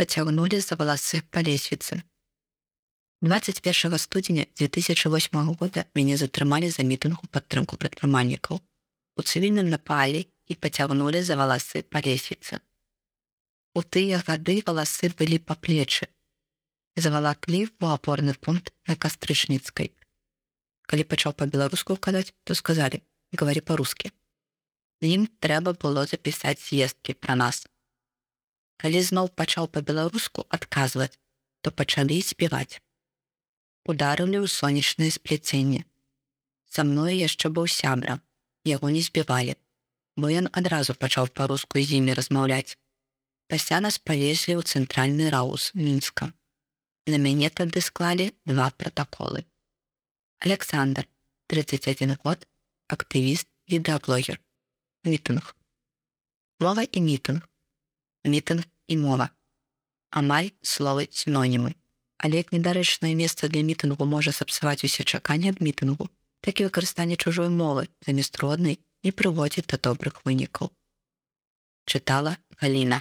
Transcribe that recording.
пацягнулі за валасы па лесвіцы. 21 студзеня 2008 года мяне затрымалі за мітынгу падтрымку прадпрымальнікаў. У цывільным напалі і пацягнулі за валасы па лесвіцы. У тыя гады валасы былі па плечы. Завалаклі ў апорны пункт на кастрычніцкай. Калі пачаў па-беларуску казаць, то сказалі: говори па-рускі. Ім трэба было запісаць з'ездкі пра нас. Калі зноў пачаў па-беларуску адказваць, то пачалі спяваць. Ударылі ў сонечнае спляценне. Са мной яшчэ быў сябра, яго не збівалі, бо ён адразу пачаў па-руску з імі размаўляць. Пасля нас павезлі ў цэнтральны раус мінска. На мяне тады склалі два пратаколы. Александр, 31 год, актывіст, відэаблогер. Мітынг. Мова і мітынг. Мітынг і мова. Амаль словы сінонімы але як недарэчнае месца для мітынгу можа сапсаваць усе чаканні ад мітынгу, так і выкарыстанне чужой мовы замест роднай не прыводзіць да добрых вынікаў. Чытала Галіна.